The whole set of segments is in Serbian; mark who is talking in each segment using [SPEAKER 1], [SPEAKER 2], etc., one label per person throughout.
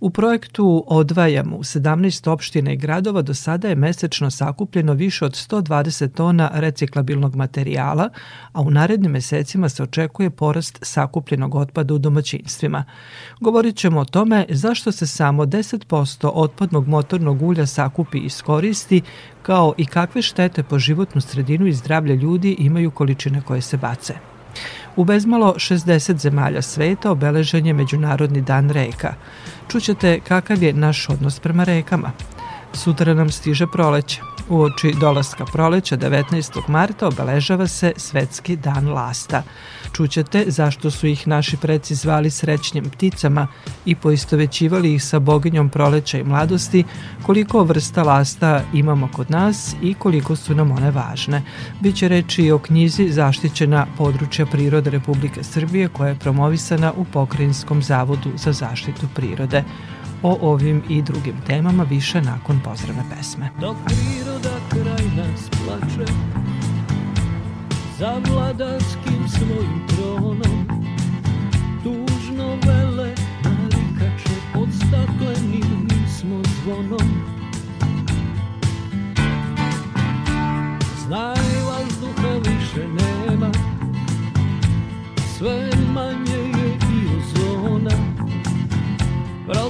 [SPEAKER 1] U projektu Odvajamo u 17 opština i gradova do sada je mesečno sakupljeno više od 120 tona reciklabilnog materijala, a u narednim mesecima se očekuje porast sakupljenog otpada u domaćinstvima. Govorit ćemo o tome zašto se samo 10% otpadnog motornog ulja sakupi i iskoristi, kao i kakve štete po životnu sredinu i zdravlje ljudi imaju količine koje se bace. U bezmalo 60 zemalja sveta obeležen je Međunarodni dan reka. Čućete kakav je naš odnos prema rekama. Sutra nam stiže proleće. U oči dolaska proleća 19. marta obeležava se Svetski dan lasta. Čućete zašto su ih naši preci zvali srećnim pticama i poistovećivali ih sa boginjom proleća i mladosti, koliko vrsta lasta imamo kod nas i koliko su nam one važne. Biće reči i o knjizi Zaštićena područja prirode Republike Srbije koja je promovisana u Pokrajinskom zavodu za zaštitu prirode. O ovim i drugim temama više nakon pozdravne pesme.
[SPEAKER 2] Dok priroda kraj nas plače Za vladarskim svojim tronom Tužno vele narikače Pod staklenim smo zvonom Znaj vazduha više nema Sve manje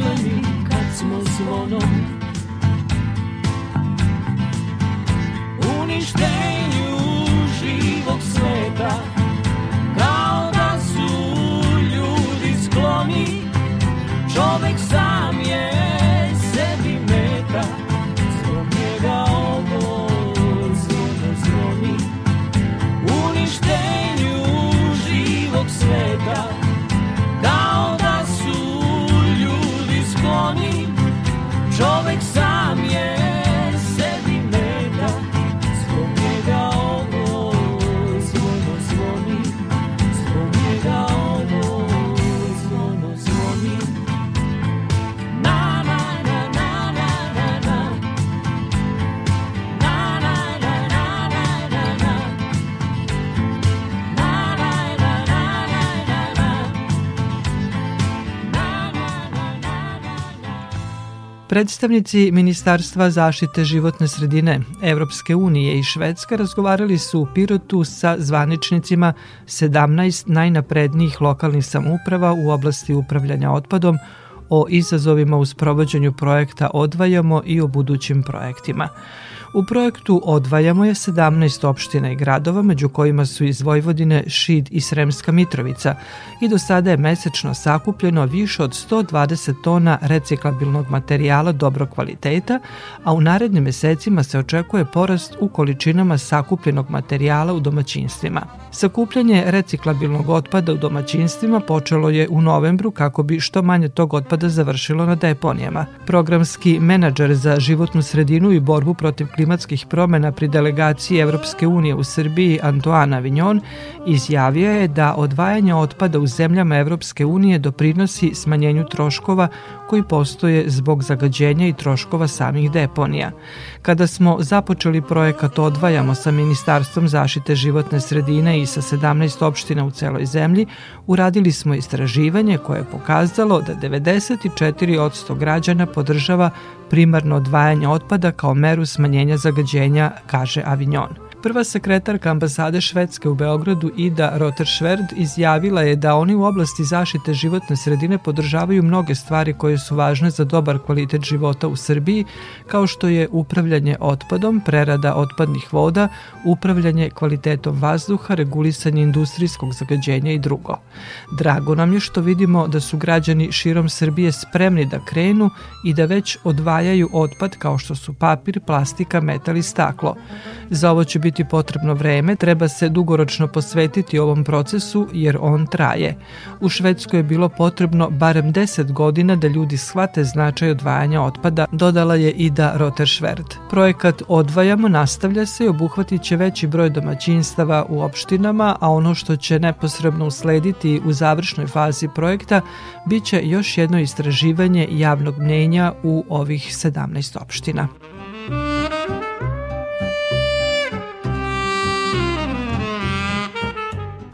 [SPEAKER 2] Staklenim kad smo zvonom
[SPEAKER 1] Predstavnici Ministarstva zaštite životne sredine Evropske unije i Švedska razgovarali su u Pirotu sa zvaničnicima 17 najnaprednijih lokalnih samouprava u oblasti upravljanja otpadom o izazovima u sprovođenju projekta Odvajamo i o budućim projektima. U projektu Odvajamo je 17 opština i gradova, među kojima su iz Vojvodine Šid i Sremska Mitrovica i do sada je mesečno sakupljeno više od 120 tona reciklabilnog materijala dobrog kvaliteta, a u narednim mesecima se očekuje porast u količinama sakupljenog materijala u domaćinstvima. Sakupljanje reciklabilnog otpada u domaćinstvima počelo je u novembru kako bi što manje tog otpada završilo na deponijama. Programski menadžer za životnu sredinu i borbu protiv klimatskih promena pri delegaciji Evropske unije u Srbiji Antoana Avignon izjavio je da odvajanje otpada u zemljama Evropske unije doprinosi smanjenju troškova koji postoje zbog zagađenja i troškova samih deponija. Kada smo započeli projekat Odvajamo sa Ministarstvom zaštite životne sredine i sa 17 opština u celoj zemlji, uradili smo istraživanje koje je pokazalo da 94% građana podržava primarno odvajanje otpada kao meru smanjenja zagađenja, kaže Avignon. Prva sekretarka ambasade Švedske u Beogradu Ida Roteršverd izjavila je da oni u oblasti zaštite životne sredine podržavaju mnoge stvari koje su važne za dobar kvalitet života u Srbiji, kao što je upravljanje otpadom, prerada otpadnih voda, upravljanje kvalitetom vazduha, regulisanje industrijskog zagađenja i drugo. Drago nam je što vidimo da su građani širom Srbije spremni da krenu i da već odvajaju otpad kao što su papir, plastika, metal i staklo. Za ovo će biti biti potrebno vreme, treba se dugoročno posvetiti ovom procesu jer on traje. U Švedskoj je bilo potrebno barem 10 godina da ljudi shvate značaj odvajanja otpada, dodala je Ida Roteršverd. Projekat Odvajamo nastavlja se i obuhvatit će veći broj domaćinstava u opštinama, a ono što će neposredno uslediti u završnoj fazi projekta biće još jedno istraživanje javnog mnenja u ovih 17 opština.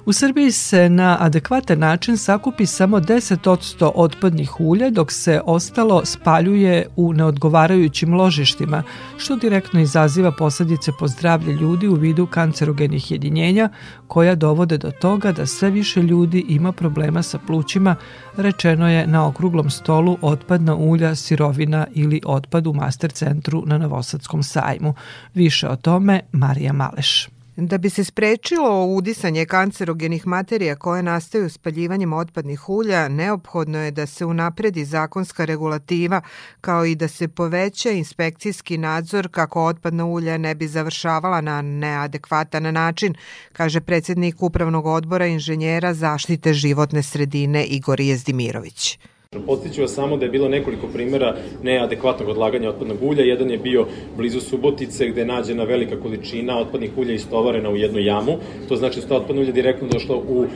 [SPEAKER 1] U Srbiji se na adekvatan način sakupi samo 10% otpadnih ulja, dok se ostalo spaljuje u neodgovarajućim ložištima, što direktno izaziva posledice po zdravlje ljudi u vidu kancerogenih jedinjenja, koja dovode do toga da sve više ljudi ima problema sa plućima, rečeno je na okruglom stolu otpadna ulja, sirovina ili otpad u master centru na Novosadskom sajmu. Više o tome Marija Maleš.
[SPEAKER 3] Da bi se sprečilo udisanje kancerogenih materija koje nastaju spaljivanjem otpadnih ulja, neophodno je da se unapredi zakonska regulativa kao i da se poveća inspekcijski nadzor kako otpadna ulja ne bi završavala na neadekvatan način, kaže predsednik Upravnog odbora inženjera zaštite životne sredine Igor Jezdimirović.
[SPEAKER 4] Postiću vas samo da je bilo nekoliko primjera neadekvatnog odlaganja otpadnog ulja. Jedan je bio blizu Subotice gde je nađena velika količina otpadnih ulja istovarena u jednu jamu. To znači da je otpadno ulje direktno došlo u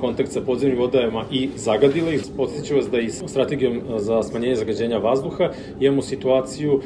[SPEAKER 4] kontakt sa podzemnim vodajama i zagadila. Postiću vas da i strategijom za smanjenje zagađenja vazduha imamo situaciju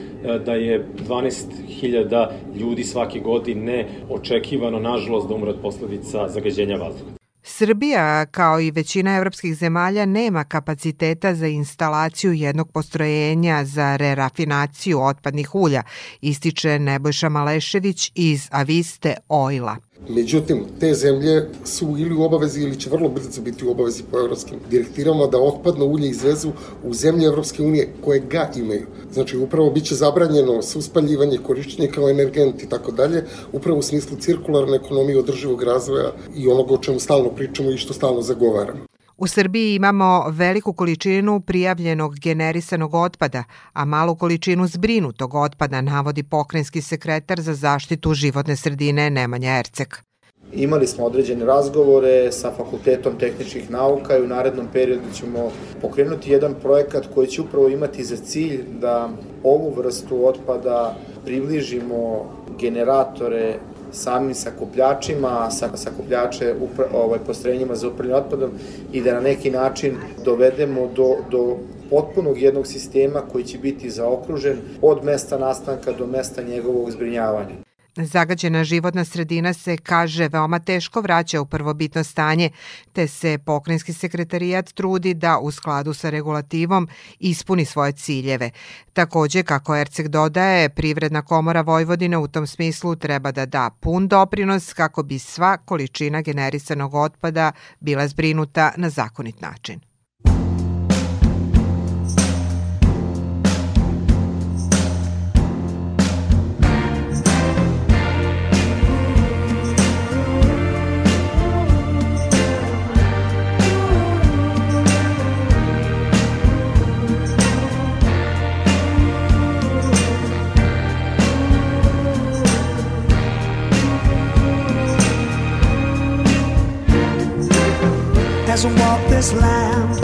[SPEAKER 4] da je 12.000 ljudi svake godine očekivano, nažalost, da umre od posledica zagađenja vazduha.
[SPEAKER 3] Srbija, kao i većina evropskih zemalja, nema kapaciteta za instalaciju jednog postrojenja za rerafinaciju otpadnih ulja, ističe Nebojša Malešević iz Aviste Oila.
[SPEAKER 5] Međutim, te zemlje su ili u obavezi ili će vrlo brzo biti u obavezi po evropskim direktivama da otpadno ulje izvezu u zemlje Evropske unije koje ga imaju. Znači, upravo biće zabranjeno suspaljivanje, korišćenje kao energent i tako dalje, upravo u smislu cirkularne ekonomije održivog razvoja i onoga o čemu stalno pričamo i što stalno zagovaramo.
[SPEAKER 3] U Srbiji imamo veliku količinu prijavljenog generisanog otpada, a malu količinu zbrinutog otpada, navodi pokrenjski sekretar za zaštitu životne sredine Nemanja Ercek.
[SPEAKER 6] Imali smo određene razgovore sa Fakultetom tehničkih nauka i u narednom periodu ćemo pokrenuti jedan projekat koji će upravo imati za cilj da ovu vrstu otpada približimo generatore samim sakupljačima, sa, sakupljače upra, ovaj, postrojenjima za upravljanje otpadom i da na neki način dovedemo do, do potpunog jednog sistema koji će biti zaokružen od mesta nastanka do mesta njegovog zbrinjavanja.
[SPEAKER 3] Zagađena životna sredina se, kaže, veoma teško vraća u prvobitno stanje, te se pokrenjski sekretarijat trudi da u skladu sa regulativom ispuni svoje ciljeve. Takođe, kako Erceg dodaje, Privredna komora Vojvodine u tom smislu treba da da pun doprinos kako bi sva količina generisanog otpada bila zbrinuta na zakonit način.
[SPEAKER 7] promised land.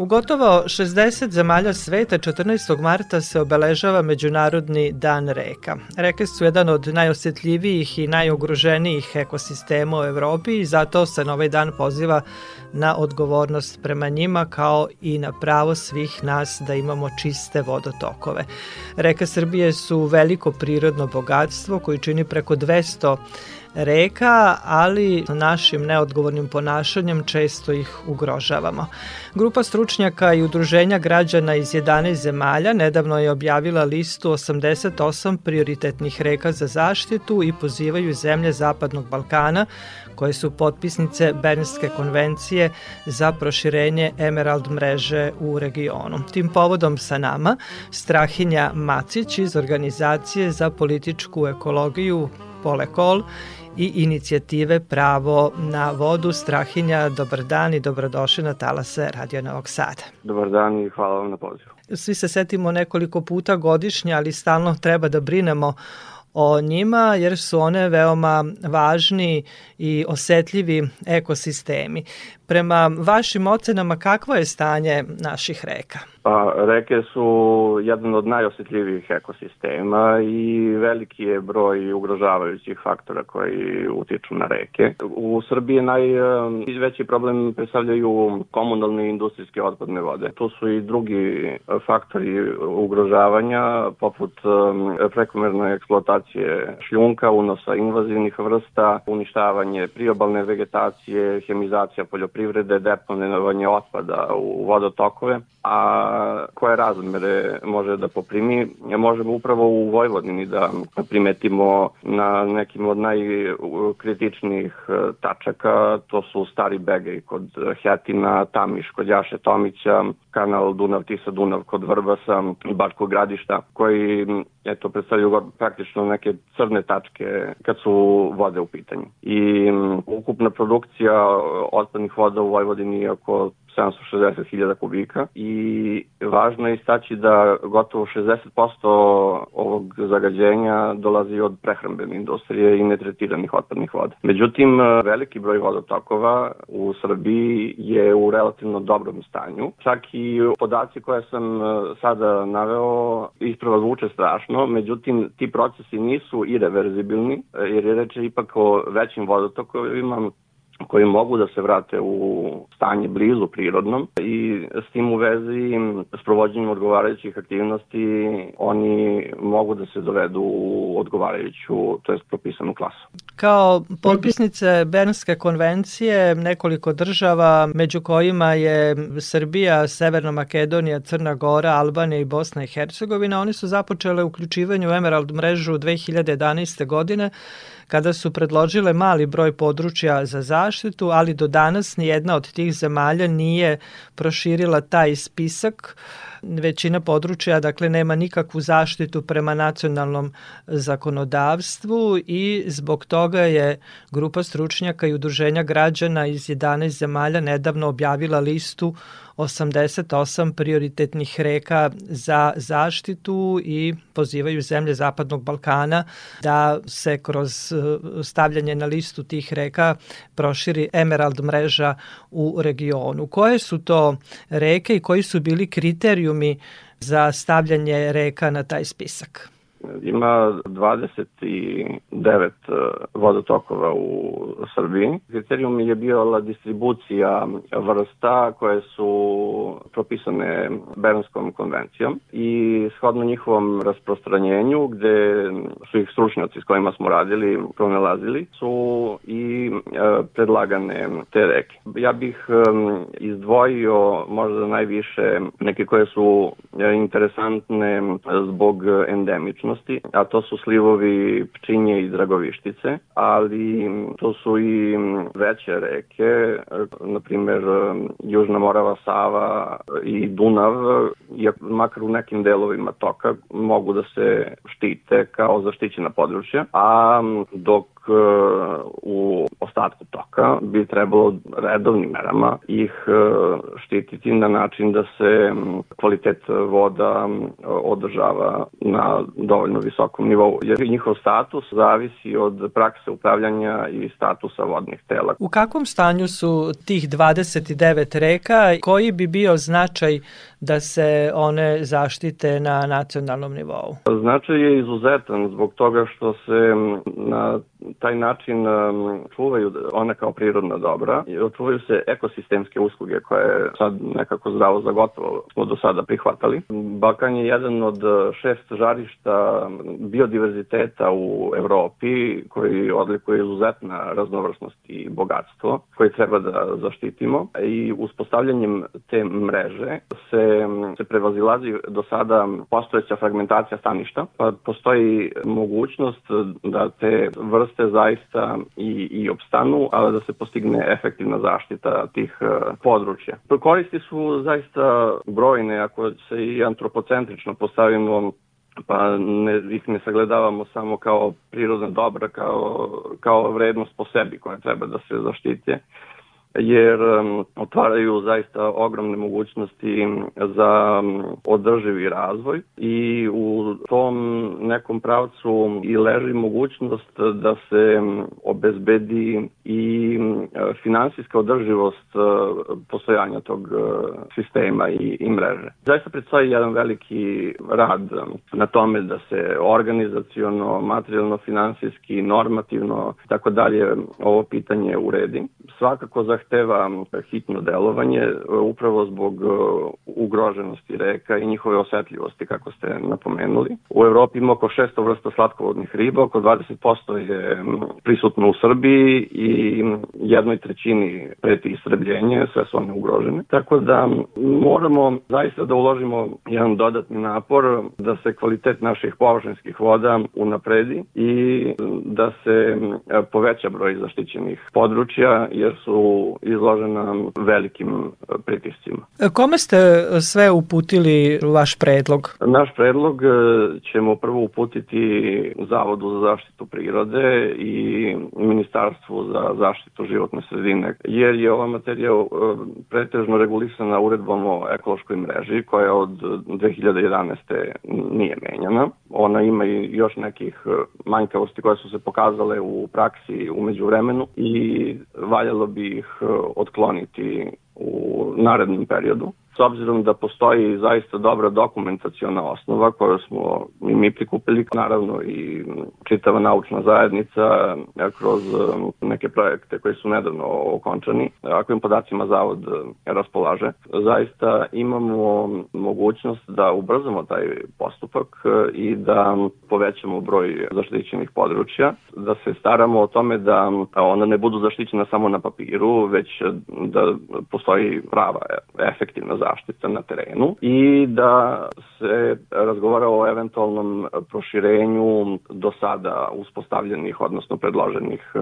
[SPEAKER 1] U gotovo 60 zemalja sveta 14. marta se obeležava Međunarodni dan reka. Reke su jedan od najosjetljivijih i najugroženijih ekosistema u Evropi i zato se na ovaj dan poziva na odgovornost prema njima kao i na pravo svih nas da imamo čiste vodotokove. Reke Srbije su veliko prirodno bogatstvo koji čini preko 200 reka, ali našim neodgovornim ponašanjem često ih ugrožavamo. Grupa stručnjaka i udruženja građana iz 11 zemalja nedavno je objavila listu 88 prioritetnih reka za zaštitu i pozivaju zemlje Zapadnog Balkana koje su potpisnice Bernske konvencije za proširenje Emerald mreže u regionu. Tim povodom sa nama Strahinja Macić iz organizacije za političku ekologiju Polekol i inicijative Pravo na vodu. Strahinja, dobar dan i dobrodošli na talase Radio Novog Sada.
[SPEAKER 8] Dobar dan i hvala vam na pozivu.
[SPEAKER 1] Svi se setimo nekoliko puta godišnje, ali stalno treba da brinemo o njima jer su one veoma važni i osetljivi ekosistemi. Prema vašim ocenama kakvo je stanje naših reka?
[SPEAKER 8] Pa, reke su jedan od najosjetljivijih ekosistema i veliki je broj ugrožavajućih faktora koji utiču na reke. U Srbiji najveći problem predstavljaju komunalne i industrijske otpadne vode. Tu su i drugi faktori ugrožavanja, poput prekomerne eksploatacije šljunka, unosa invazivnih vrsta, uništavanje priobalne vegetacije, hemizacija poljoprivrede, deponovanje otpada u vodotokove, a koje razmere može da poprimi. Možemo upravo u Vojvodini da primetimo na nekim od najkritičnijih tačaka, to su Stari Begej kod Hetina, Tamiš kod Jaše Tomića, kanal Dunav-Tisa-Dunav kod Vrbasa i Bačkog gradišta, koji eto, predstavljaju praktično neke crne tačke kad su vode u pitanju. I ukupna produkcija otpadnih voda u Vojvodini je oko 760.000 kubika i važno je istaći da gotovo 60% ovog zagađenja dolazi od prehrambene industrije i netretiranih otpadnih voda. Međutim, veliki broj vodotokova u Srbiji je u relativno dobrom stanju. Čak i podaci koje sam sada naveo isprava zvuče strašno, međutim ti procesi nisu irreverzibilni jer je reče ipak o većim vodotokovima koji mogu da se vrate u stanje blizu prirodnom i s tim u vezi s provođenjem odgovarajućih aktivnosti oni mogu da se dovedu u odgovarajuću, to jest propisanu klasu.
[SPEAKER 1] Kao potpisnice Bernske konvencije nekoliko država, među kojima je Srbija, Severna Makedonija, Crna Gora, Albanija i Bosna i Hercegovina, oni su započele uključivanje u Emerald mrežu 2011. godine kada su predložile mali broj područja za zaštitu, ali do danas nijedna od tih zemalja nije proširila taj spisak. Većina područja dakle nema nikakvu zaštitu prema nacionalnom zakonodavstvu i zbog toga je grupa stručnjaka i udruženja građana iz 11 zemalja nedavno objavila listu 88 prioritetnih reka za zaštitu i pozivaju zemlje Zapadnog Balkana da se kroz e, stavljanje na listu tih reka proširi Emerald mreža u regionu. Koje su to reke i koji su bili kriterijumi za stavljanje reka na taj spisak?
[SPEAKER 8] Ima 29 e, vodotokova u Srbiji. Kriterijum je bila distribucija vrsta koje su propisane Bernskom konvencijom i shodno njihovom rasprostranjenju gde su ih stručnjaci s kojima smo radili pronalazili su i e, predlagane te reke. Ja bih e, izdvojio možda najviše neke koje su interesantne zbog endemičnosti mogućnosti, a to su slivovi Pčinje i Dragovištice, ali to su i veće reke, na primer Južna Morava, Sava i Dunav, iako makar u nekim delovima toka mogu da se štite kao zaštićena područja, a dok e, u ostatku toka bi trebalo redovnim merama ih e, štititi na način da se kvalitet voda održava na dovoljno visokom nivou, jer njihov status zavisi od prakse upravljanja i statusa vodnih tela.
[SPEAKER 1] U kakvom stanju su tih 29 reka? Koji bi bio značaj da se one zaštite na nacionalnom nivou?
[SPEAKER 8] Značaj je izuzetan zbog toga što se na taj način čuvaju one kao prirodna dobra i očuvaju se ekosistemske usluge koje sad nekako zdravo za gotovo smo do sada prihvatali. Balkan je jedan od šest žarišta biodiverziteta u Evropi koji odlikuje izuzetna raznovrsnost i bogatstvo koje treba da zaštitimo i uspostavljanjem te mreže se, se prevazilazi do sada postojeća fragmentacija staništa pa postoji mogućnost da te vrste zaista i, i opstanu, ali da se postigne efektivna zaštita tih uh, područja. Koristi su zaista brojne ako se i antropocentrično postavimo pa ne, ih ne sagledavamo samo kao prirodna dobra, kao, kao vrednost po sebi koja treba da se zaštite, jer otvaraju zaista ogromne mogućnosti za održivi razvoj i u tom nekom pravcu i leži mogućnost da se obezbedi i finansijska održivost uh, postojanja tog uh, sistema i, i mreže. Zaista predstoji jedan veliki rad na tome da se organizaciono, materijalno, finansijski, normativno, tako dalje ovo pitanje uredi. Svakako za zahteva hitno delovanje e, upravo zbog e, ugroženosti reka i njihove osetljivosti, kako ste napomenuli. U Evropi ima oko 600 vrsta slatkovodnih riba, oko 20% je prisutno u Srbiji i jednoj trećini preti istrebljenje, sve su one ugrožene. Tako da moramo zaista da uložimo jedan dodatni napor da se kvalitet naših površinskih voda unapredi i da se poveća broj zaštićenih područja jer su izložena velikim pritiscima.
[SPEAKER 1] Kome ste sve uputili vaš predlog?
[SPEAKER 8] Naš predlog ćemo prvo uputiti Zavodu za zaštitu prirode i Ministarstvu za zaštitu životne sredine, jer je ova materija pretežno regulisana uredbom o ekološkoj mreži koja od 2011. nije menjana. Ona ima i još nekih manjkavosti koje su se pokazale u praksi umeđu vremenu i valjalo bi ih otkloniti u narednom periodu s obzirom da postoji zaista dobra dokumentaciona osnova koju smo i mi prikupili, naravno i čitava naučna zajednica kroz neke projekte koji su nedavno okončani, akvim podacima Zavod raspolaže. Zaista imamo mogućnost da ubrzamo taj postupak i da povećamo broj zaštićenih područja, da se staramo o tome da ona ne budu zaštićena samo na papiru, već da postoji prava, efektivna zaštita na terenu i da se razgovara o eventualnom proširenju do sada uspostavljenih, odnosno predloženih e,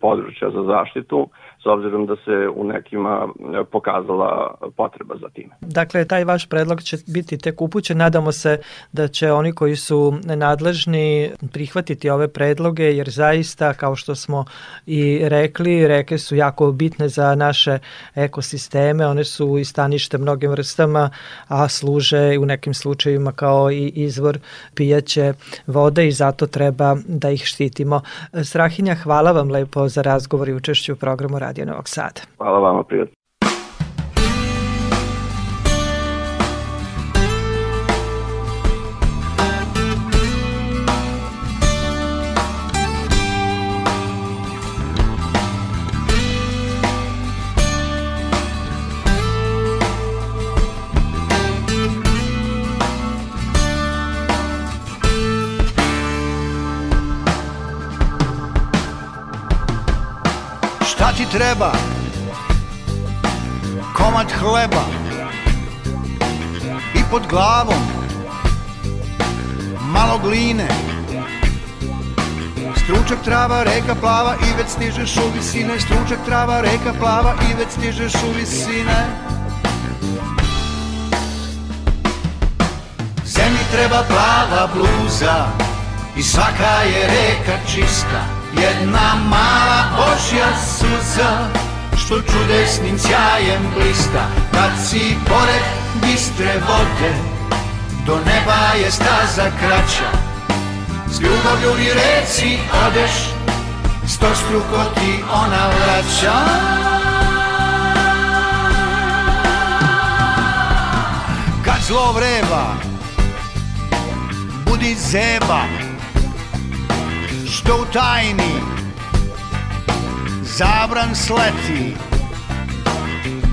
[SPEAKER 8] područja za zaštitu, s obzirom da se u nekima pokazala potreba za time.
[SPEAKER 1] Dakle, taj vaš predlog će biti tek upućen. Nadamo se da će oni koji su nadležni prihvatiti ove predloge, jer zaista, kao što smo i rekli, reke su jako bitne za naše ekosisteme, one su i stanište mnogim vrstama, a služe u nekim slučajevima kao i izvor pijaće vode i zato treba da ih štitimo. Strahinja, hvala vam lepo za razgovor i učešću u programu Radio Novog Sada.
[SPEAKER 8] Hvala vama, prijatno.
[SPEAKER 9] Treba. Komad hleba. I pod glavom. Malo gline. Stručak trava, reka plava i već stižeš u visine. Stručak trava, reka plava i već stižeš u visine. Zemlji treba plava bluza i svaka je reka čista Jedna mala Božja suza Što čudesnim sjajem blista. Kad si pored bistre vode Do neba je staza kraća. S ljubavlju i reci odeš Sto struko ti ona vraća. Kad zlo vreba Budi zeba što u tajni. Zabran sleti.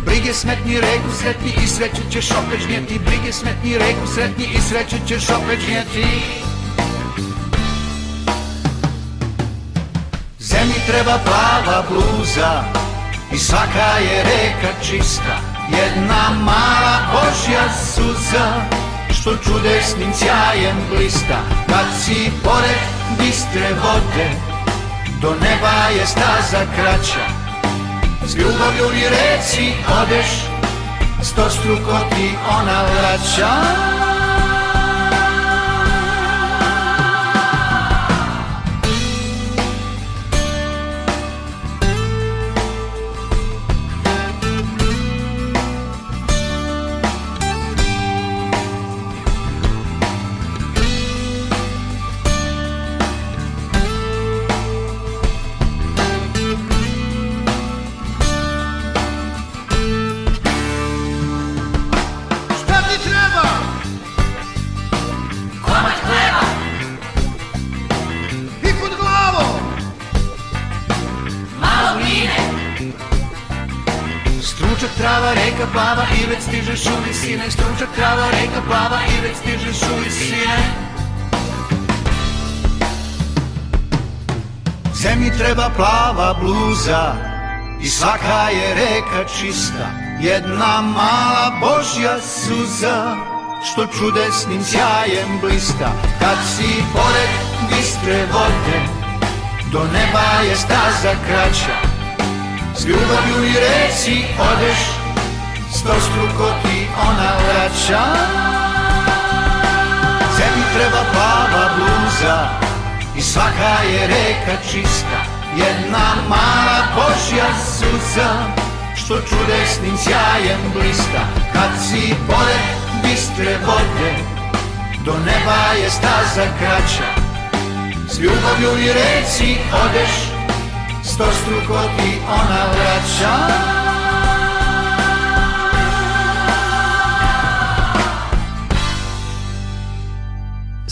[SPEAKER 9] Brige smetni reku sretni i sreću ćeš opet žnjeti. Brige smetni reku sretni i sreću ćeš opet žnjeti. Zemlji treba plava bluza i svaka je reka čista. Jedna mala Božja suza što čudesnim sjajem blista. Kad si pored bistre vode. Do neba je staza kraća. S ljubavlju i reci odeš Sto struko ti ona vraća treba plava bluza i svaka je reka čista. Jedna mala Božja suza što čudesnim sjajem blista. Kad si pored bistre vode do neba je staza kraća. S ljubavlju i reci odeš Sto struko ti ona vraća Zemlji treba plava bluza I svaka je reka čista Jedna mala Božja suza Što čudesnim sjajem blista. Kad si pored bistre vode Do neba je staza kraća. S ljubavlju i reci odeš Sto struko ti ona vraća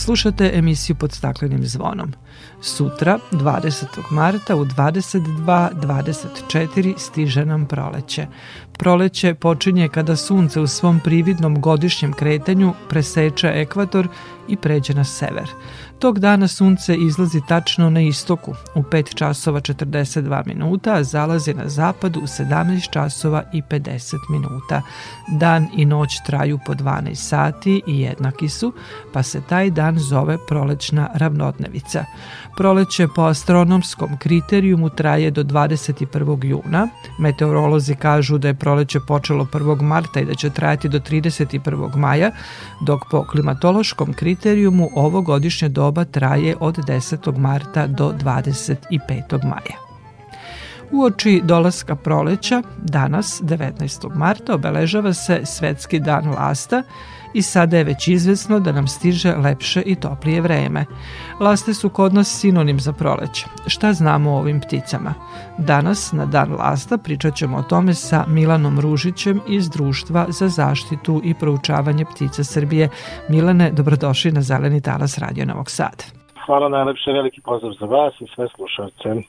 [SPEAKER 1] Slušate emisiju pod staklenim zvonom. Sutra, 20. marta u 22.24 stiže nam proleće. Proleće počinje kada sunce u svom prividnom godišnjem kretanju preseče ekvator i pređe na sever. Tog dana sunce izlazi tačno na istoku u 5 časova 42 minuta, a zalazi na zapadu u 17 časova i 50 minuta. Dan i noć traju po 12 sati i jednaki su, pa se taj dan zove prolećna ravnodnevica. Proleće po astronomskom kriterijumu traje do 21. juna. Meteorolozi kažu da je proleće počelo 1. marta i da će trajati do 31. maja, dok po klimatološkom kriterijumu ovo godišnje doba traje od 10. marta do 25. maja. Uoči dolaska proleća, danas, 19. marta, obeležava se Svetski dan lasta i sada je već izvesno da nam stiže lepše i toplije vreme. Laste su kod nas sinonim za proleće. Šta znamo o ovim pticama? Danas, na dan lasta, pričat ćemo o tome sa Milanom Ružićem iz Društva za zaštitu i proučavanje ptica Srbije. Milane, dobrodošli na Zeleni talas Radio Novog Sada.
[SPEAKER 10] Hvala najlepše, veliki pozdrav za vas i sve slušalce.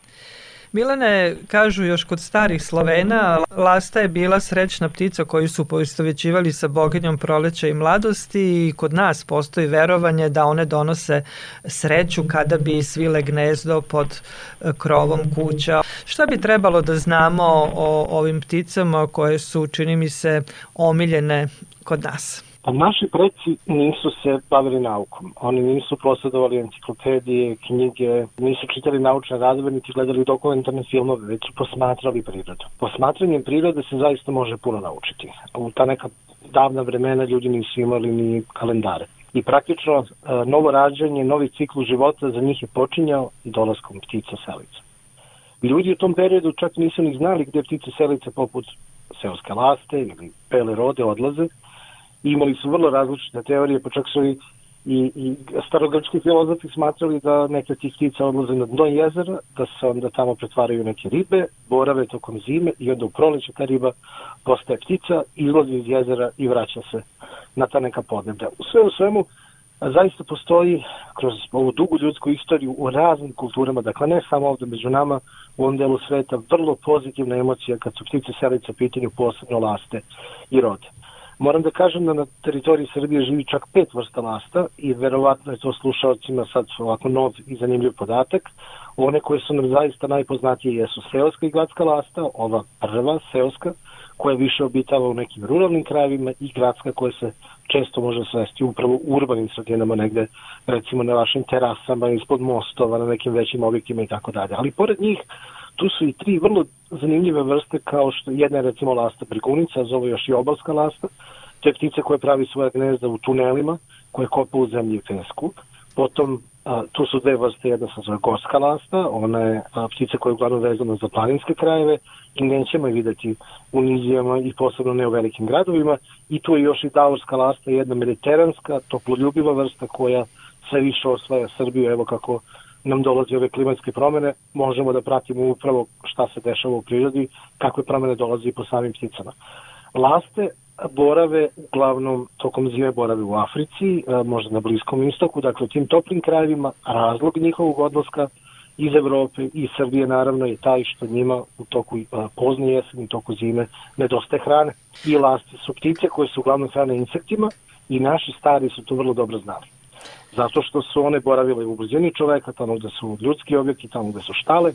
[SPEAKER 1] Milane, kažu još kod starih Slovena, lasta je bila srećna ptica koju su poistovećivali sa boginjom proleća i mladosti i kod nas postoji verovanje da one donose sreću kada bi svile gnezdo pod e, krovom kuća. Šta bi trebalo da znamo o ovim pticama koje su, čini mi se, omiljene kod nas?
[SPEAKER 10] Pa naši preci nisu se bavili naukom. Oni nisu posjedovali enciklopedije, knjige, nisu čitali naučne radove, niti gledali dokumentarne filmove, već su posmatrali prirodu. Posmatranjem prirode se zaista može puno naučiti. U ta neka davna vremena ljudi nisu imali ni kalendare. I praktično e, novo rađanje, novi ciklu života za njih je počinjao dolaskom ptica selica. Ljudi u tom periodu čak nisu ni znali gde ptice selice poput seoske laste ili pele rode odlaze, imali su vrlo različite teorije, pa čak su i, i, i starogrčki filozofi smatrali da neke tih ptica odlaze na dno jezera, da se onda tamo pretvaraju neke ribe, borave tokom zime i onda u proleće ta riba postaje ptica, izlazi iz jezera i vraća se na ta neka podneblja. U sve u svemu, zaista postoji kroz ovu dugu ljudsku istoriju u raznim kulturama, dakle ne samo ovde među nama, u ovom delu sveta, vrlo pozitivna emocija kad su ptice selice pitanju posebno laste i rode. Moram da kažem da na teritoriji Srbije živi čak pet vrsta lasta i verovatno je to slušalcima sad ovako nov i zanimljiv podatak. One koje su nam zaista najpoznatije jesu seoska i gradska lasta, ova prva seoska, koja više obitava u nekim ruralnim krajevima i gradska koja se često može svesti upravo u urbanim sredinama negde, recimo na vašim terasama, ispod mostova, na nekim većim objektima i tako dalje. Ali pored njih tu su i tri vrlo zanimljive vrste kao što jedna je recimo lasta brigunica, zove još i obalska lasta, to je ptica koja pravi svoje gnezda u tunelima, koje kopa u zemlji pesku. Potom a, tu su dve vrste, jedna se zove gorska lasta, ona je a, ptica koja je uglavnom vezana za planinske krajeve i nećemo je videti u nizijama i posebno ne u velikim gradovima. I tu je još i davorska lasta, jedna mediteranska, toploljubiva vrsta koja sve više osvaja Srbiju, evo kako nam dolazi ove klimatske promene, možemo da pratimo upravo šta se dešava u prirodi, kakve promene dolazi po samim pticama. Laste borave uglavnom tokom zime borave u Africi, možda na Bliskom istoku, dakle u tim toplim krajevima, razlog njihovog odlaska iz Evrope i Srbije naravno je taj što njima u toku pozne jeseni, u toku zime nedostaje hrane. I lasti su ptice koje su uglavnom hrane insektima i naši stari su to vrlo dobro znali zato što su one boravile u blizini čoveka, tamo gde su ljudski objekti, tamo gde su štale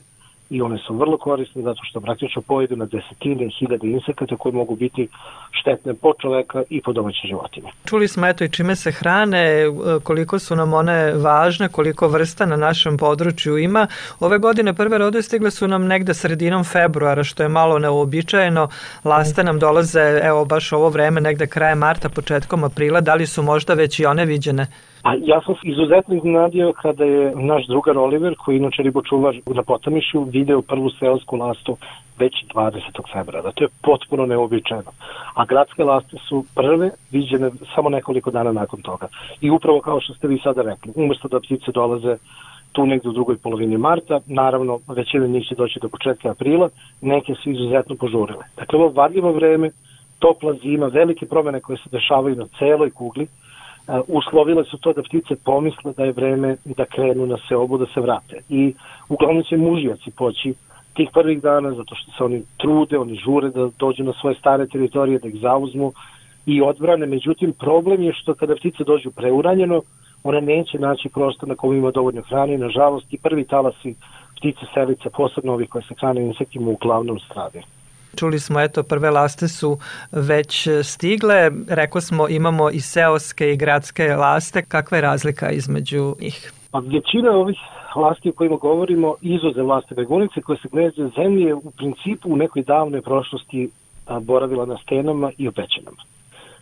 [SPEAKER 10] i one su vrlo korisne zato što praktično pojedu na desetine hiljade insekata koji mogu biti štetne po čoveka i po domaće životinje.
[SPEAKER 1] Čuli smo eto i čime se hrane, e, koliko su nam one važne, koliko vrsta na našem području ima. Ove godine prve rode stigle su nam negde sredinom februara, što je malo neobičajeno. Laste nam dolaze, evo baš ovo vreme, negde kraje marta, početkom aprila. Da li su možda već i one viđene?
[SPEAKER 10] A ja sam izuzetno iznenadio kada je naš drugar Oliver, koji inače ribočuvar na Potamišu, video prvu seosku lastu već 20. februara. To je potpuno neobičajeno. A gradske laste su prve viđene samo nekoliko dana nakon toga. I upravo kao što ste vi sada rekli, umesto da ptice dolaze tu negde u drugoj polovini marta, naravno većina njih će doći do početka aprila, neke su izuzetno požurile. Dakle, ovo varljivo vreme, topla zima, velike promene koje se dešavaju na celoj kugli, uslovile su to da ptice pomisle da je vreme da krenu na seobu, da se vrate. I uglavnom će mužjaci poći tih prvih dana, zato što se oni trude, oni žure da dođu na svoje stare teritorije, da ih zauzmu i odbrane. Međutim, problem je što kada ptice dođu preuranjeno, one neće naći prostor na kojem ima dovoljno hrane i nažalost i prvi talasi ptice selice, posebno ovih koje se hrane insektima, uglavnom stradaju.
[SPEAKER 1] Čuli smo, eto, prve laste su već stigle. Rekao smo, imamo i seoske i gradske laste. Kakva je razlika između njih?
[SPEAKER 10] Pa većina ovih lasti o kojima govorimo, izuze laste begunice koje se gnezde zemlje u principu u nekoj davnoj prošlosti boravila na stenama i u pećinama.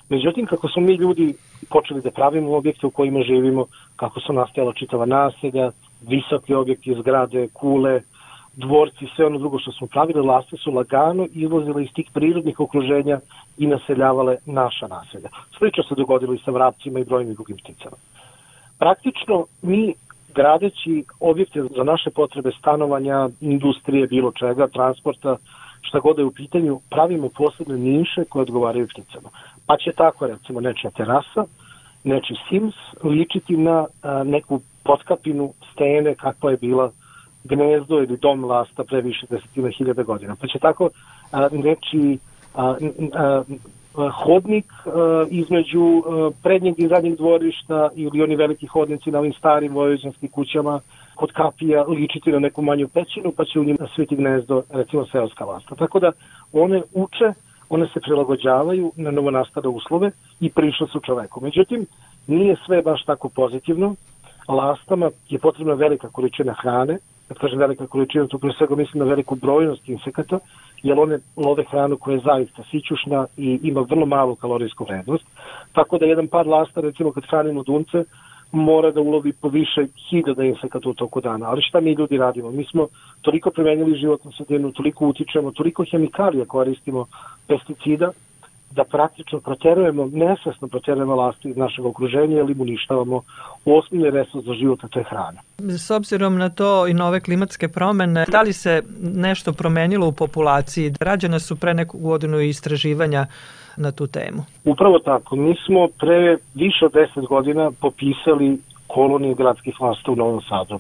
[SPEAKER 10] Međutim, kako smo mi ljudi počeli da pravimo objekte u kojima živimo, kako su nastajala čitava naselja, visoki objekti, zgrade, kule, dvorci, sve ono drugo što smo pravili, laste su lagano izlazile iz tih prirodnih okruženja i naseljavale naša naselja. Slično se dogodilo i sa vrapcima i brojnim drugim pticama. Praktično, mi gradeći objekte za naše potrebe stanovanja, industrije, bilo čega, transporta, šta god je u pitanju, pravimo posebne niše koje odgovaraju pticama. Pa će tako, recimo, nečija terasa, neči sims ličiti na a, neku potkapinu stene kakva je bila gnezdo ili dom lasta pre više desetina hiljada godina. Pa će tako a, neči a, a, hodnik a, između a, prednjeg i zadnjeg dvorišta ili oni veliki hodnici na ovim starim vojvođanskim kućama kod kapija ličiti na neku manju pećinu pa će u njima sviti gnezdo recimo seoska lasta. Tako da one uče, one se prilagođavaju na novonastale uslove i prišle su čoveku. Međutim, nije sve baš tako pozitivno. Lastama je potrebna velika količina hrane, kad kažem velika količina, to pre svega mislim na veliku brojnost insekata, jer one love hranu koja je zaista sićušna i ima vrlo malu kalorijsku vrednost. Tako da jedan par lasta, recimo kad hranimo dunce, mora da ulovi po više hiljada insekata u toku dana. Ali šta mi ljudi radimo? Mi smo toliko premenili životnu sredinu, toliko utičemo, toliko hemikalija koristimo, pesticida, da praktično proterujemo, nesvesno proterujemo lastu iz našeg okruženja ili mu uništavamo osnovni resurs za život, a to je hrana.
[SPEAKER 1] S obzirom na to i nove klimatske promene, da li se nešto promenilo u populaciji? Rađene su pre neku godinu istraživanja na tu temu.
[SPEAKER 10] Upravo tako. Mi smo pre više od 10 godina popisali kolonije gradskih lasta u Novom Sadu.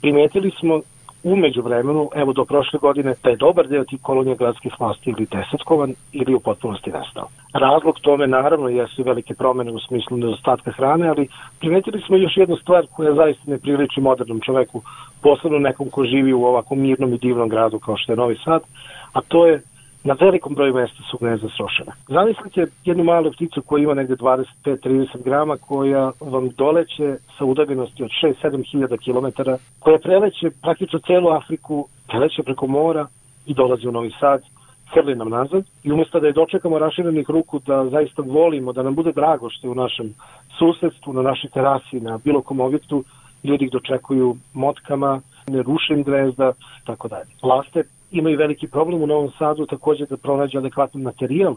[SPEAKER 10] Primetili smo umeđu vremenu, evo do prošle godine, taj dobar deo tih kolonija gradskih vlasti ili desetkovan ili u potpunosti nestao. Razlog tome naravno jesu velike promene u smislu nedostatka hrane, ali primetili smo još jednu stvar koja zaista ne priliči modernom čoveku, posebno nekom ko živi u ovako mirnom i divnom gradu kao što je Novi Sad, a to je na velikom broju mesta su gnezda srošena. Zamislite jednu malu pticu koja ima negde 25-30 grama, koja vam doleće sa udaljenosti od 6-7 hiljada kilometara, koja preleće praktično celu Afriku, preleće preko mora i dolazi u Novi Sad, hrli nam nazad i umesto da je dočekamo raširenih ruku da zaista volimo, da nam bude drago što je u našem susedstvu, na našoj terasi, na bilo kom objektu, ljudi ih dočekuju motkama, ne rušim grezda, tako dalje. Laste imaju veliki problem u Novom Sadu takođe da pronađe adekvatan materijal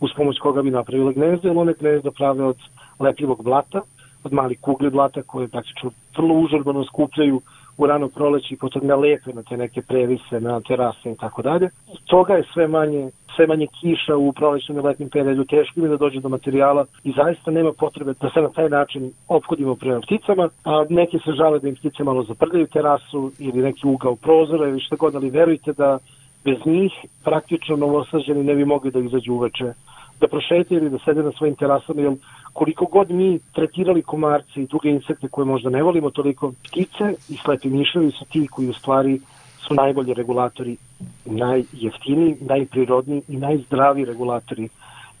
[SPEAKER 10] uz pomoć koga bi napravile gnezdo, jer one gnezdo prave od lepljivog blata, od malih kugli blata koje praktično vrlo užurbano skupljaju u rano proleći potom ga lepe na te neke previse, na terase i tako dalje. Toga je sve manje, sve manje kiša u prolećnom i letnim periodu, teško mi da dođe do materijala i zaista nema potrebe da se na taj način ophodimo prema pticama, a neki se žale da im ptice malo zaprljaju terasu ili neki ugao prozora ili šta god, ali verujte da bez njih praktično novosađeni ne bi mogli da izađu uveče da prošetaju ili da sede na svojim terasama, jer koliko god mi tretirali komarci i druge insekte koje možda ne volimo toliko, ptice i slepi miševi su ti koji u stvari su najbolji regulatori, najjeftiniji, najprirodniji i najzdraviji regulatori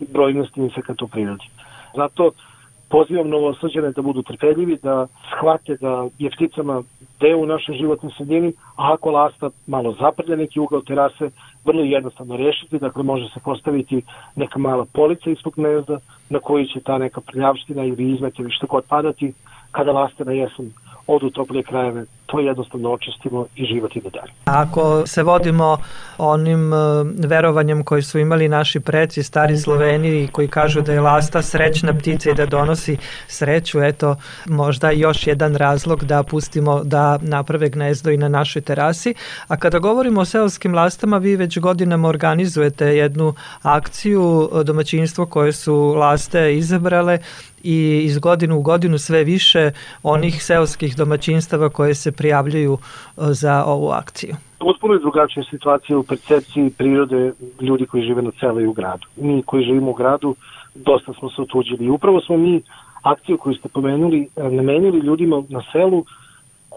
[SPEAKER 10] brojnosti insekata u prirodi. Zato pozivam novosađene da budu trpeljivi, da shvate da je pticama deo u našoj životnoj sredini, a ako lasta malo zaprlja neki ugao terase, vrlo jednostavno rešiti, dakle može se postaviti neka mala polica ispod gnezda na koji će ta neka prljavština ili izmet ili što god padati. Kada laste na jesen odu toplije krajeve, to jednostavno očistimo i život ide dalje.
[SPEAKER 1] Ako se vodimo onim e, verovanjem koji su imali naši preci, stari Sloveni, koji kažu da je lasta srećna ptica i da donosi sreću, eto možda još jedan razlog da pustimo da naprave gnezdo i na našoj terasi. A kada govorimo o seoskim lastama, vi već godinama organizujete jednu akciju domaćinstvo koje su laste izabrale i iz godinu u godinu sve više onih seoskih domaćinstava koje se prijavljuju e, za ovu akciju.
[SPEAKER 10] Potpuno je drugačija situacija u percepciji prirode ljudi koji žive na selu i u gradu. Mi koji živimo u gradu dosta smo se otuđili upravo smo mi akciju koju ste pomenuli e, namenili ljudima na selu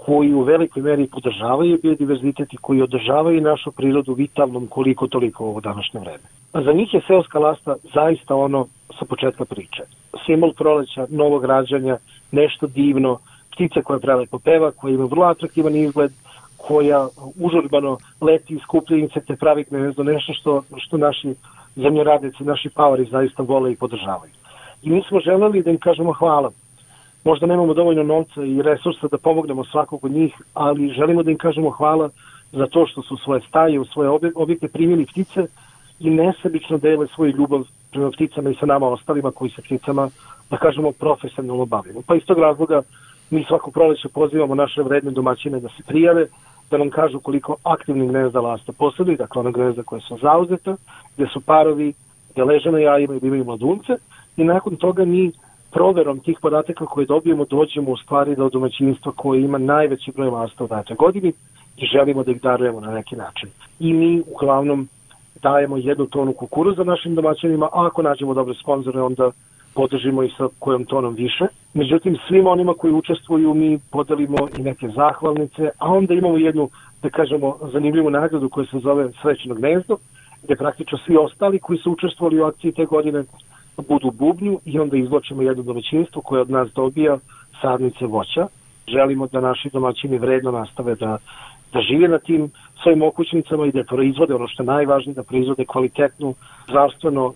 [SPEAKER 10] koji u velikoj meri podržavaju biodiverzitet i koji održavaju našu prirodu vitalnom koliko toliko u ovo današnje vreme. A za njih je seoska lasta zaista ono sa početka priče. Simbol proleća, novog rađanja, nešto divno, ptica koja prelepo peva, koja ima vrlo atraktivan izgled, koja užurbano leti i skuplja insekte, pravi gnezdo, nešto što, što naši zemljoradnici, naši pavari zaista vole i podržavaju. I mi smo želeli da im kažemo hvala. Možda nemamo dovoljno novca i resursa da pomognemo svakog od njih, ali želimo da im kažemo hvala za to što su svoje staje, u svoje objekte primili ptice i nesebično dele svoju ljubav prema pticama i sa nama ostalima koji se pticama, da kažemo, profesionalno bavimo. Pa iz tog razloga mi svako proleće pozivamo naše vredne domaćine da se prijave, da nam kažu koliko aktivnih gnezda lasta posjeduju, dakle ona gnezda koja su zauzeta, gde su parovi, gde leže na jajima i da imaju mladunce i nakon toga mi proverom tih podataka koje dobijemo dođemo u stvari do domaćinstva koje ima najveći broj lasta u datoj godini i želimo da ih darujemo na neki način. I mi uglavnom dajemo jednu tonu kukuruza našim domaćinima, a ako nađemo dobre sponzore, onda podržimo i sa kojom tonom više. Međutim, svim onima koji učestvuju mi podelimo i neke zahvalnice, a onda imamo jednu, da kažemo, zanimljivu nagradu koja se zove Srećno gnezdo, gde praktično svi ostali koji su učestvovali u akciji te godine budu bubnju i onda izločimo jedno domaćinstvo koje od nas dobija sadnice voća. Želimo da naši domaćini vredno nastave da da žive na tim svojim okućnicama i da proizvode ono što je najvažnije, da proizvode kvalitetnu, zdravstveno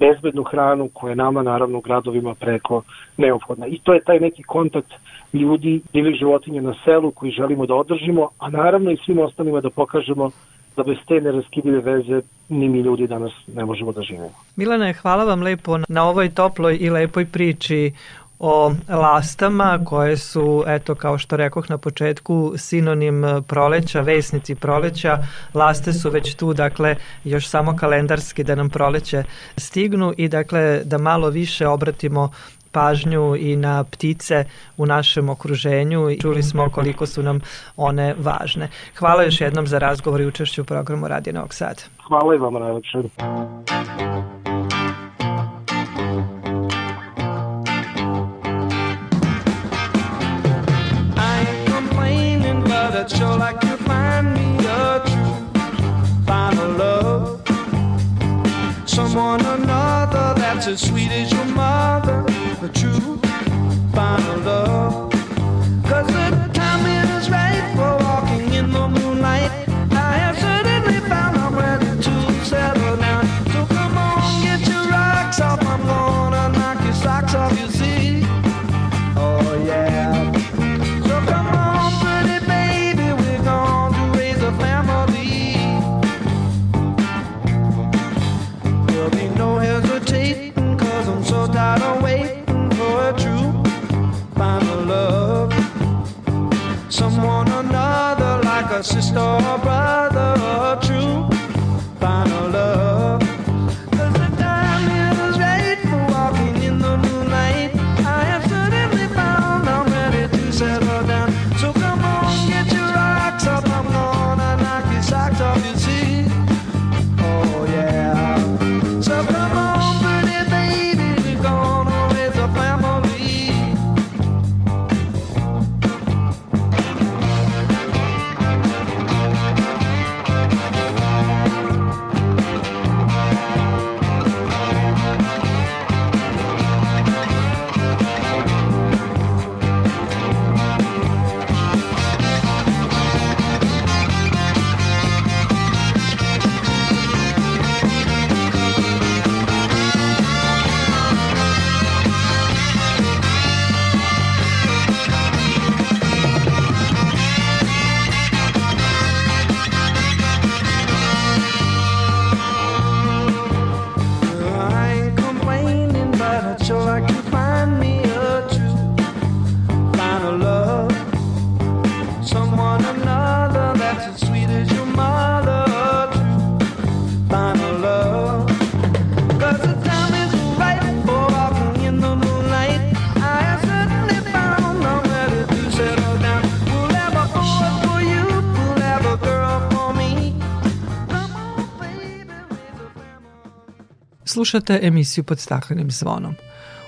[SPEAKER 10] bezbednu hranu koja je nama naravno u gradovima preko neophodna. I to je taj neki kontakt ljudi, divih životinja na selu koji želimo da održimo, a naravno i svim ostalima da pokažemo da bez te neraskidive veze ni mi ljudi danas ne možemo da živimo.
[SPEAKER 1] Milane, hvala vam lepo na ovoj toploj i lepoj priči o lastama koje su, eto kao što rekoh na početku, sinonim proleća, vesnici proleća. Laste su već tu, dakle, još samo kalendarski da nam proleće stignu i dakle da malo više obratimo pažnju i na ptice u našem okruženju i čuli smo koliko su nam one važne. Hvala još jednom za razgovor i učešću u programu Radio Novog Sada.
[SPEAKER 10] Hvala i vam najlepše.
[SPEAKER 11] As sweet as your mother. A true final love. store bright.
[SPEAKER 1] Slušate emisiju pod staklenim zvonom.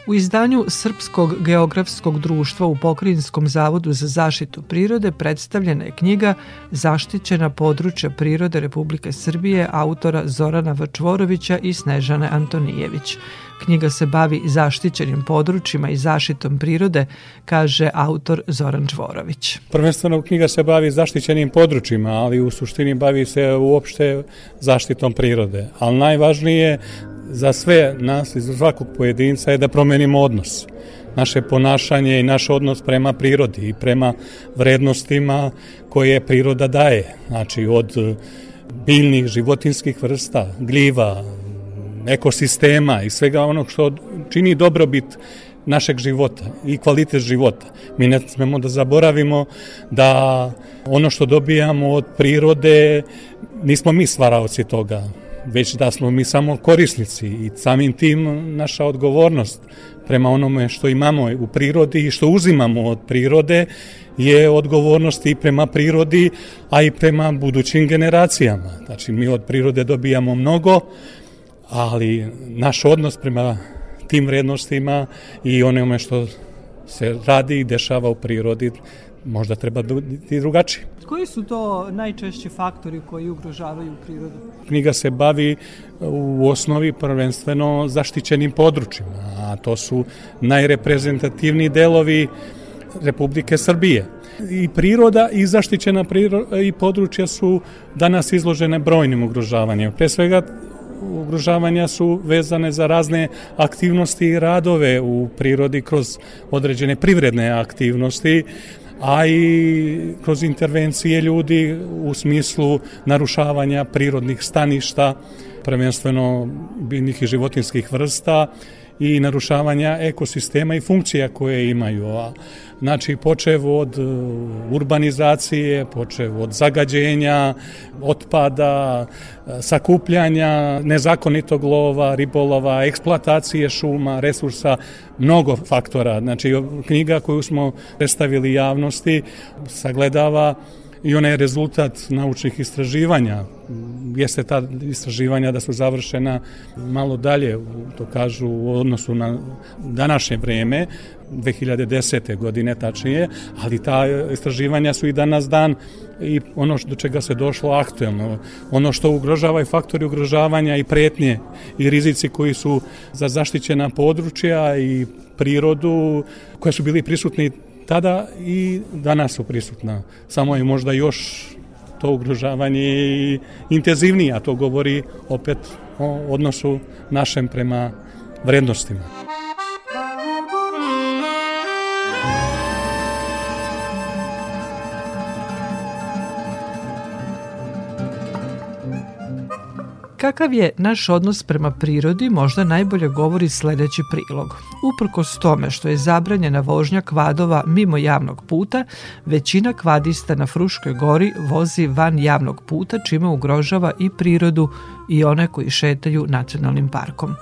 [SPEAKER 1] U izdanju Srpskog geografskog društva u Pokrinjskom zavodu za zaštitu prirode predstavljena je knjiga Zaštićena područja prirode Republike Srbije autora Zorana Vačvorovića i Snežane Antonijević. Knjiga se bavi zaštićenim područjima i zaštitom prirode, kaže autor Zoran Čvorović.
[SPEAKER 12] Prvenstveno knjiga se bavi zaštićenim područjima, ali u suštini bavi se uopšte zaštitom prirode. Ali najvažnije za sve nas i za svakog pojedinca je da promenimo odnos. Naše ponašanje i naš odnos prema prirodi i prema vrednostima koje priroda daje. Znači od biljnih, životinskih vrsta, gljiva, ekosistema i svega onog što čini dobrobit našeg života i kvalitet života. Mi ne smemo da zaboravimo da ono što dobijamo od prirode nismo mi stvaraoci toga već da smo mi samo korisnici i samim tim naša odgovornost prema onome što imamo u prirodi i što uzimamo od prirode je odgovornost i prema prirodi, a i prema budućim generacijama. Znači, mi od prirode dobijamo mnogo, ali naš odnos prema tim vrednostima i onome što se radi i dešava u prirodi možda treba biti drugačiji.
[SPEAKER 1] Koji su to najčešći faktori koji ugrožavaju prirodu?
[SPEAKER 12] Knjiga se bavi u osnovi prvenstveno zaštićenim područjima, a to su najreprezentativniji delovi Republike Srbije. I priroda i zaštićena priroda i područja su danas izložene brojnim ugrožavanjem. Pre svega ugrožavanja su vezane za razne aktivnosti i radove u prirodi kroz određene privredne aktivnosti a i kroz intervencije ljudi u smislu narušavanja prirodnih staništa, prvenstveno biljnih i životinskih vrsta i narušavanja ekosistema i funkcija koje imaju. Znači, počev od e, urbanizacije, počev od zagađenja, otpada, e, sakupljanja, nezakonitog lova, ribolova, eksploatacije šuma, resursa, mnogo faktora. Znači, knjiga koju smo predstavili javnosti sagledava i ona je rezultat naučnih istraživanja. Jeste ta istraživanja da su završena malo dalje, to kažu u odnosu na današnje vreme, 2010. godine tačnije, ali ta istraživanja su i danas dan i ono do čega se došlo aktuelno. Ono što ugrožava i faktori ugrožavanja i pretnje i rizici koji su za zaštićena područja i prirodu koje su bili prisutni tada i danas su prisutna. Samo je možda još to ugrožavanje i intenzivnije, a to govori opet o odnosu našem prema vrednostima.
[SPEAKER 1] Kakav je naš odnos prema prirodi možda najbolje govori sledeći prilog. Uprkos tome što je zabranjena vožnja kvadova mimo javnog puta, većina kvadista na Fruškoj gori vozi van javnog puta čime ugrožava i prirodu i one koji šetaju nacionalnim parkom.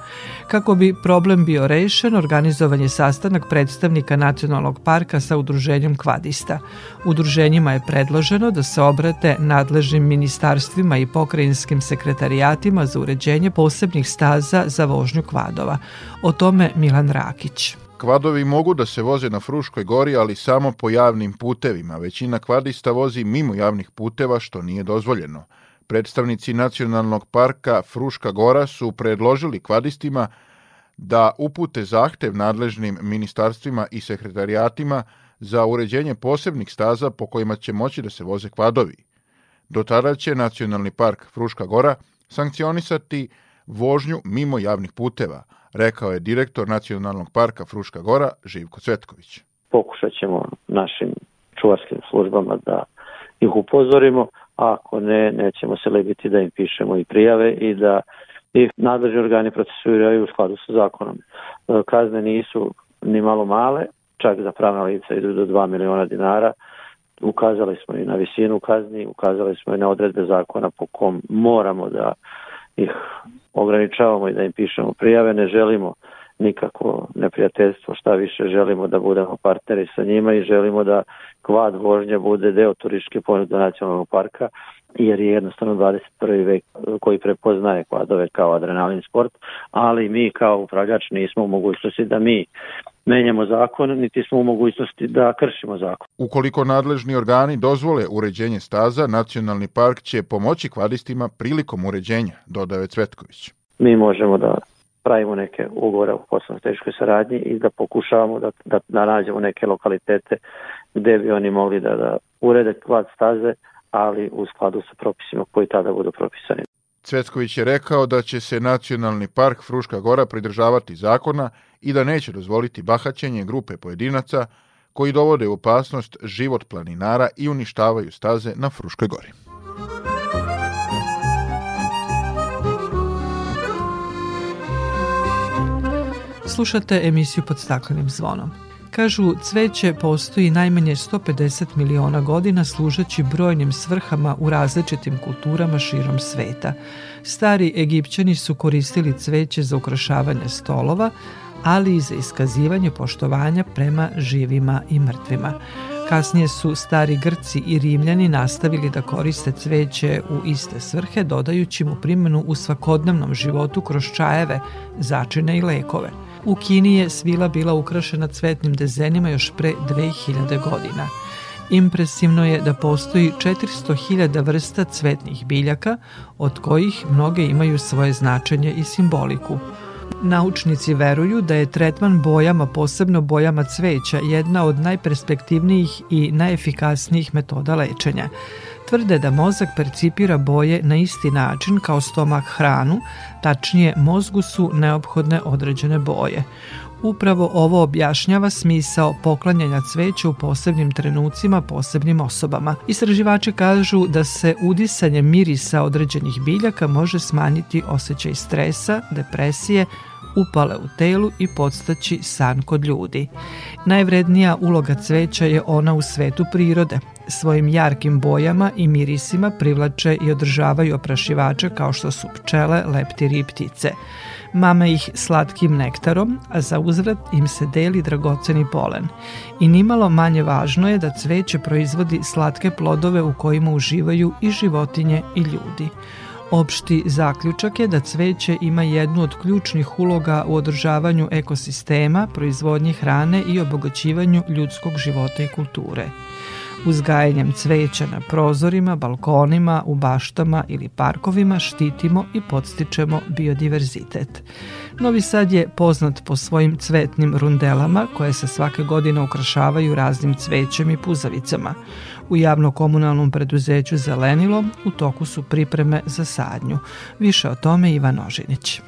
[SPEAKER 1] Kako bi problem bio rešen, organizovan je sastanak predstavnika nacionalnog parka sa udruženjem kvadista. Udruženjima je predloženo da se obrate nadležnim ministarstvima i pokrajinskim sekretarijatima za uređenje posebnih staza za vožnju kvadova. O tome Milan Rakić.
[SPEAKER 13] Kvadovi mogu da se voze na Fruškoj gori, ali samo po javnim putevima. Većina kvadista vozi mimo javnih puteva, što nije dozvoljeno. Predstavnici Nacionalnog parka Fruška Gora su predložili kvadistima da upute zahtev nadležnim ministarstvima i sekretarijatima za uređenje posebnih staza po kojima će moći da se voze kvadovi. Do tada će Nacionalni park Fruška Gora sankcionisati vožnju mimo javnih puteva, rekao je direktor Nacionalnog parka Fruška Gora Živko Cvetković.
[SPEAKER 14] Pokušat ćemo našim čuvarskim službama da ih upozorimo, a ako ne, nećemo se lebiti da im pišemo i prijave i da ih nadležni organi procesuiraju u skladu sa zakonom. E, kazne nisu ni malo male, čak za pravna lica idu do 2 miliona dinara. Ukazali smo i na visinu kazni, ukazali smo i na odredbe zakona po kom moramo da ih ograničavamo i da im pišemo prijave. Ne želimo nikako neprijateljstvo, šta više želimo da budemo partneri sa njima i želimo da kvad vožnja bude deo turističke ponude nacionalnog parka, jer je jednostavno 21. vek koji prepoznaje kvadove kao adrenalin sport, ali mi kao upravljač nismo u mogućnosti da mi menjamo zakon, niti smo u mogućnosti da kršimo zakon.
[SPEAKER 13] Ukoliko nadležni organi dozvole uređenje staza, Nacionalni park će pomoći kvadistima prilikom uređenja, dodaje Cvetković.
[SPEAKER 14] Mi možemo da pravimo neke ugovore o poslovno teškoj saradnji i da pokušavamo da, da, da nađemo neke lokalitete gde bi oni mogli da, da urede kvad staze, ali u skladu sa propisima koji tada budu propisani.
[SPEAKER 13] Cvetković je rekao da će se Nacionalni park Fruška Gora pridržavati zakona i da neće dozvoliti bahaćenje grupe pojedinaca koji dovode u opasnost život planinara i uništavaju staze na Fruškoj Gori.
[SPEAKER 1] Slušate emisiju pod staklenim zvonom. Kažu, cveće postoji najmanje 150 miliona godina služeći brojnim svrhama u različitim kulturama širom sveta. Stari Egipćani su koristili cveće za ukrašavanje stolova, ali i za iskazivanje poštovanja prema živima i mrtvima. Kasnije su stari Grci i Rimljani nastavili da koriste cveće u iste svrhe, dodajući mu primjenu u svakodnevnom životu kroz čajeve, začine i lekove – U Kini je svila bila ukrašena cvetnim dezenima još pre 2000 godina. Impresivno je da postoji 400.000 vrsta cvetnih biljaka, od kojih mnoge imaju svoje značenje i simboliku. Naučnici veruju da je tretman bojama, posebno bojama cveća, jedna od najperspektivnijih i najefikasnijih metoda lečenja tvrde da mozak percipira boje na isti način kao stomak hranu, tačnije mozgu su neophodne određene boje. Upravo ovo objašnjava smisao poklanjanja cveća u posebnim trenucima posebnim osobama. Istraživači kažu da se udisanje mirisa određenih biljaka može smanjiti osjećaj stresa, depresije, upale u telu i podstaći san kod ljudi. Najvrednija uloga cveća je ona u svetu prirode. Svojim jarkim bojama i mirisima privlače i održavaju oprašivače kao što su pčele, leptiri i ptice. Mame ih slatkim nektarom, a za uzvrat im se deli dragoceni polen. I nimalo manje važno je da cveće proizvodi slatke plodove u kojima uživaju i životinje i ljudi. Opšti zaključak je da cveće ima jednu od ključnih uloga u održavanju ekosistema, proizvodnji hrane i obogaćivanju ljudskog života i kulture. Uzgajanjem cveća na prozorima, balkonima, u baštama ili parkovima štitimo i podstičemo biodiverzitet. Novi Sad je poznat po svojim cvetnim rundelama koje se svake godine ukrašavaju raznim cvećem i puzavicama. U javno-komunalnom preduzeću Zelenilo u toku su pripreme za sadnju. Više o tome Ivan Ožinić.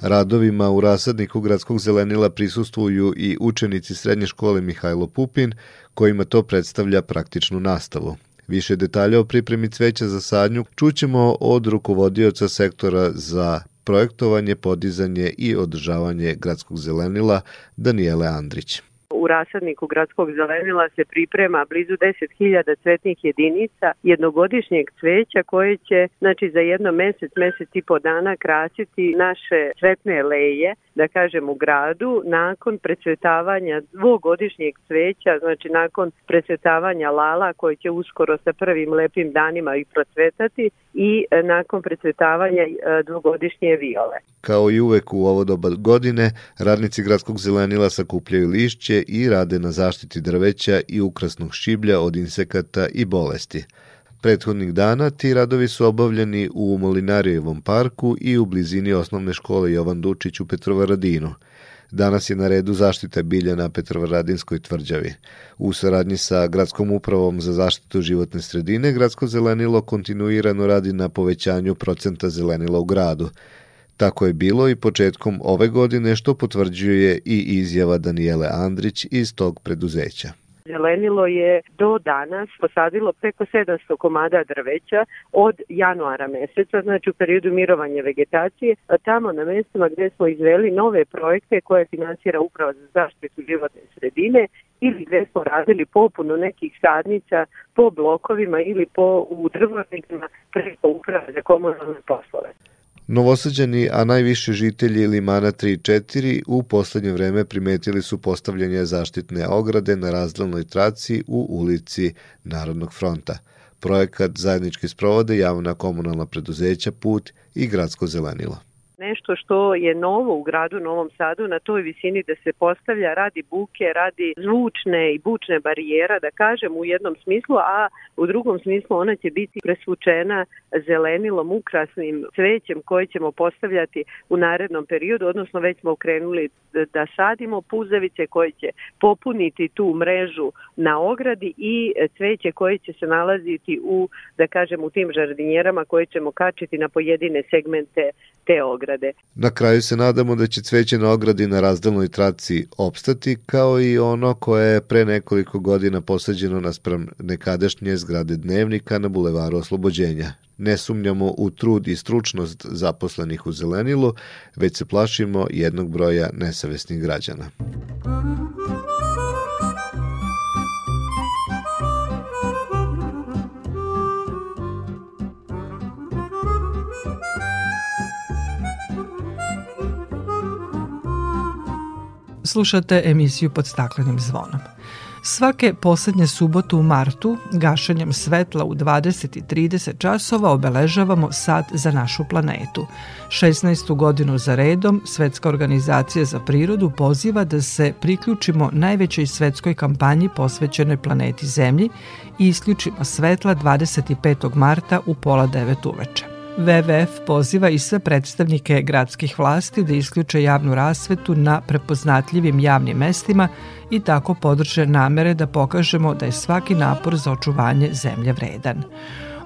[SPEAKER 15] Radovima u rasadniku gradskog zelenila prisustvuju i učenici srednje škole Mihajlo Pupin, kojima to predstavlja praktičnu nastavu. Više detalja o pripremi cveća za sadnju čućemo od rukovodioca sektora za projektovanje, podizanje i održavanje gradskog zelenila Daniele Andrić.
[SPEAKER 16] U rasadniku gradskog zelenila se priprema blizu 10.000 cvetnih jedinica jednogodišnjeg cveća koje će znači, za jedno mesec, mesec i po dana krasiti naše cvetne leje, da kažem u gradu, nakon precvetavanja dvogodišnjeg cveća, znači nakon precvetavanja lala koje će uskoro sa prvim lepim danima i procvetati i e, nakon precvetavanja e, dvogodišnje viole.
[SPEAKER 15] Kao i uvek u ovo doba godine, radnici gradskog zelenila sakupljaju lišće i rade na zaštiti drveća i ukrasnog šiblja od insekata i bolesti. Prethodnih dana ti radovi su obavljeni u Molinarijevom parku i u blizini osnovne škole Jovan Dučić u Petrovaradinu. Danas je na redu zaštita bilja na Petrovaradinskoj tvrđavi. U saradnji sa Gradskom upravom za zaštitu životne sredine, Gradsko zelenilo kontinuirano radi na povećanju procenta zelenila u gradu. Tako je bilo i početkom ove godine što potvrđuje i izjava Danijele Andrić iz tog preduzeća.
[SPEAKER 16] Zelenilo je do danas posadilo preko 700 komada drveća od januara meseca, znači u periodu mirovanja vegetacije, a tamo na mestima gde smo izveli nove projekte koje finansira Uprava za zaštitu životne sredine ili gde smo radili popunu nekih sadnica po blokovima ili po u drvornicima preko Uprave za komunalne poslove.
[SPEAKER 15] Novosađani, a najviše žitelji Limana 3 i 4 u poslednje vreme primetili su postavljanje zaštitne ograde na razdalnoj traci u ulici Narodnog fronta. Projekat zajednički sprovode javna komunalna preduzeća Put i Gradsko zelenilo
[SPEAKER 16] nešto što je novo u gradu Novom Sadu na toj visini da se postavlja radi buke, radi zvučne i bučne barijera, da kažem u jednom smislu, a u drugom smislu ona će biti presvučena zelenilom, ukrasnim cvećem koje ćemo postavljati u narednom periodu, odnosno već smo krenuli da sadimo puzavice koje će popuniti tu mrežu na ogradi i cveće koje će se nalaziti u, da kažem, u tim žardinjerama koje ćemo kačiti na pojedine segmente te ograde.
[SPEAKER 15] Na kraju se nadamo da će cveće na ogradi na razdelnoj traci opstati, kao i ono koje je pre nekoliko godina posađeno naspram nekadašnje zgrade dnevnika na bulevaru Oslobođenja. Ne sumnjamo u trud i stručnost zaposlenih u zelenilu, već se plašimo jednog broja nesavesnih građana.
[SPEAKER 1] Slušate emisiju pod staklenim zvonom. Svake poslednje subotu u martu, gašenjem svetla u 20 i 30 časova obeležavamo Sad za našu planetu. 16. godinu za redom Svetska organizacija za prirodu poziva da se priključimo najvećoj svetskoj kampanji posvećenoj planeti Zemlji i isključimo svetla 25. marta u pola devet uveče. WWF poziva i sve predstavnike gradskih vlasti da isključe javnu rasvetu na prepoznatljivim javnim mestima i tako podrže namere da pokažemo da je svaki napor za očuvanje zemlje vredan.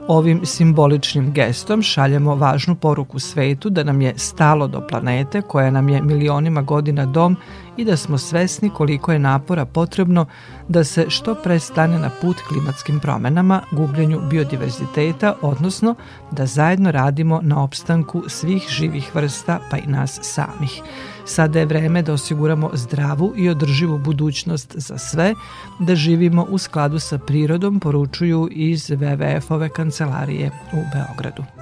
[SPEAKER 1] Ovim simboličnim gestom šaljemo važnu poruku svetu da nam je stalo do planete koja nam je milionima godina dom i da smo svesni koliko je napora potrebno da se što pre stane na put klimatskim promenama, gubljenju biodiverziteta, odnosno da zajedno radimo na opstanku svih živih vrsta pa i nas samih. Sada je vreme da osiguramo zdravu i održivu budućnost za sve, da živimo u skladu sa prirodom, poručuju iz WWF-ove kancelarije u Beogradu.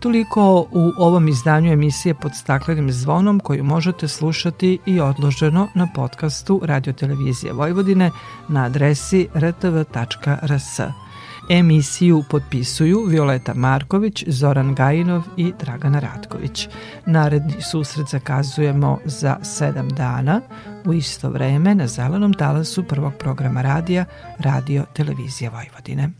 [SPEAKER 1] Toliko u ovom izdanju emisije pod staklenim zvonom koju možete slušati i odloženo na podcastu Radio Televizije Vojvodine na adresi rtv.rs. Emisiju potpisuju Violeta Marković, Zoran Gajinov i Dragana Ratković. Naredni susret zakazujemo za sedam dana u isto vreme na zelenom talasu prvog programa radija Radio Televizija Vojvodine.